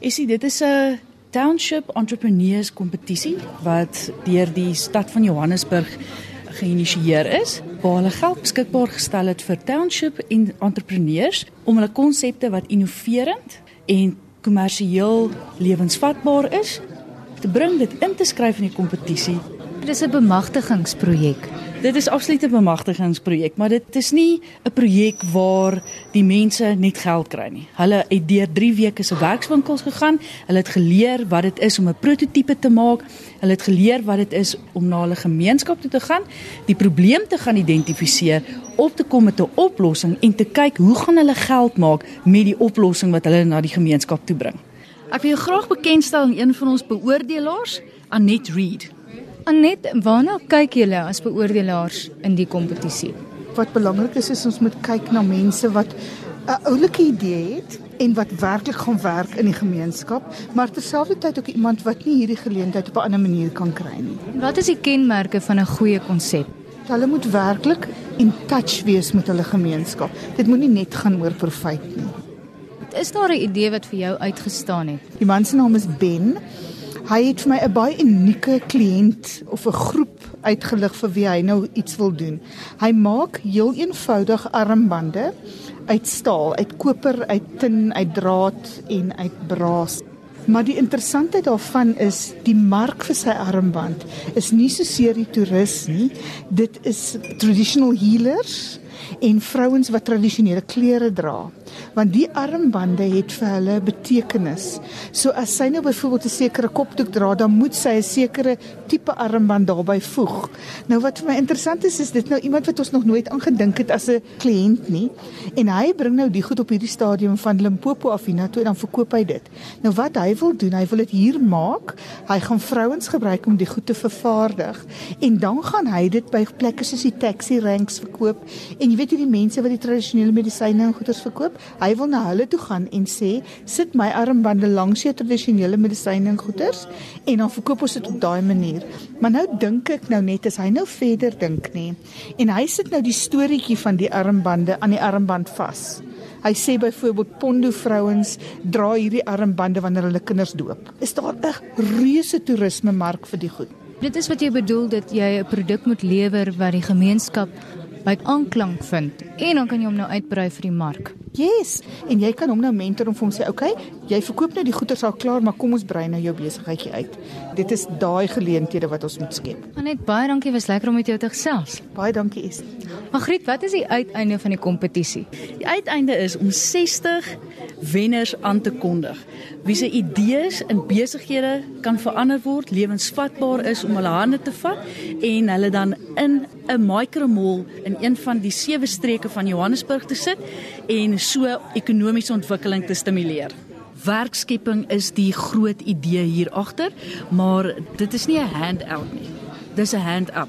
Essie, dit is 'n Township Entrepreneurs Kompetisie wat deur die stad van Johannesburg geïnisieer is waar hulle geld beskikbaar gestel het vir township en entrepreneurs om hulle konsepte wat innoverend en kommersieel lewensvatbaar is te bring dit in te skryf in die kompetisie. Dit is 'n bemagtigingsprojek. Dit is absoluut 'n bemagtigingsprojek, maar dit is nie 'n projek waar die mense net geld kry nie. Hulle het deur 3 weke se werkswinkels gegaan. Hulle het geleer wat dit is om 'n prototipe te maak. Hulle het geleer wat dit is om na hulle gemeenskap toe te gaan, die probleem te gaan identifiseer, op te kom met 'n oplossing en te kyk hoe gaan hulle geld maak met die oplossing wat hulle na die gemeenskap toe bring. Ek wil jou graag bekendstel aan een van ons beoordelaars, Anet Reed. Anet, waarna kyk julle as beoordelaars in die kompetisie? Wat belangrik is is ons moet kyk na mense wat 'n oulike idee het en wat werklik gaan werk in die gemeenskap, maar terselfdertyd ook iemand wat nie hierdie geleentheid op 'n ander manier kan kry nie. Wat is die kenmerke van 'n goeie konsep? Hulle moet werklik in touch wees met hulle gemeenskap. Dit moenie net gaan oor profit nie. Is daar 'n idee wat vir jou uitgestaan het? Die man se naam is Ben. Hy het vir my 'n baie unieke kliënt of 'n groep uitgelig vir wie hy nou iets wil doen. Hy maak heel eenvoudig armbande uit staal, uit koper, uit tin, uit draad en uit braas. Maar die interessantheid daarvan is die mark vir sy armband is nie so seer die toerist nie. Dit is traditional healers en vrouens wat tradisionele klere dra want die armbande het vir hulle betekenis. So as sy nou byvoorbeeld 'n sekere kopdoek dra, dan moet sy 'n sekere tipe armband daarbey voeg. Nou wat vir my interessant is, is dit nou iemand wat ons nog nooit aangedink het as 'n kliënt nie. En hy bring nou die goed op hierdie stadium van Limpopo af hiernatoe en dan verkoop hy dit. Nou wat hy wil doen, hy wil dit hier maak. Hy gaan vrouens gebruik om die goed te vervaardig en dan gaan hy dit by plekke soos die taxi ranks verkoop. En jy weet hierdie mense wat die tradisionele medisyne en goederes verkoop, Hy wil na hulle toe gaan en sê, "Sit my armbande langs jou tradisionele medisyne en goeders en dan verkoop ons dit op daai manier." Maar nou dink ek nou net as hy nou verder dink nê. En hy sit nou die storieetjie van die armbande aan die armband vas. Hy sê byvoorbeeld Pondo vrouens dra hierdie armbande wanneer hulle kinders doop. Is daar 'n reuse toerisme mark vir die goed? Dit is wat jy bedoel dat jy 'n produk moet lewer wat die gemeenskap by aanklank vind en dan kan jy hom nou uitbrei vir die mark. Yes, en jy kan hom nou mentor om vir hom sê, "Oké, okay, jy verkoop nou die goeder al klaar, maar kom ons brei nou jou besigheidjie uit." Dit is daai geleenthede wat ons moet skep. Net baie dankie, was lekker om met jou te gesels. Baie dankie, is. Magriet, wat is die uiteinde van die kompetisie? Die uiteinde is om 60 wenners aan te kondig. Wie se idees in besighede kan verander word, lewensvatbaar is om hulle hande te vat en hulle dan in 'n micromall in een van die sewe streke van Johannesburg te sit en so ekonomiese ontwikkeling te stimuleer. Werkskepping is die groot idee hier agter, maar dit is nie 'n handout nie. Dis 'n hand up.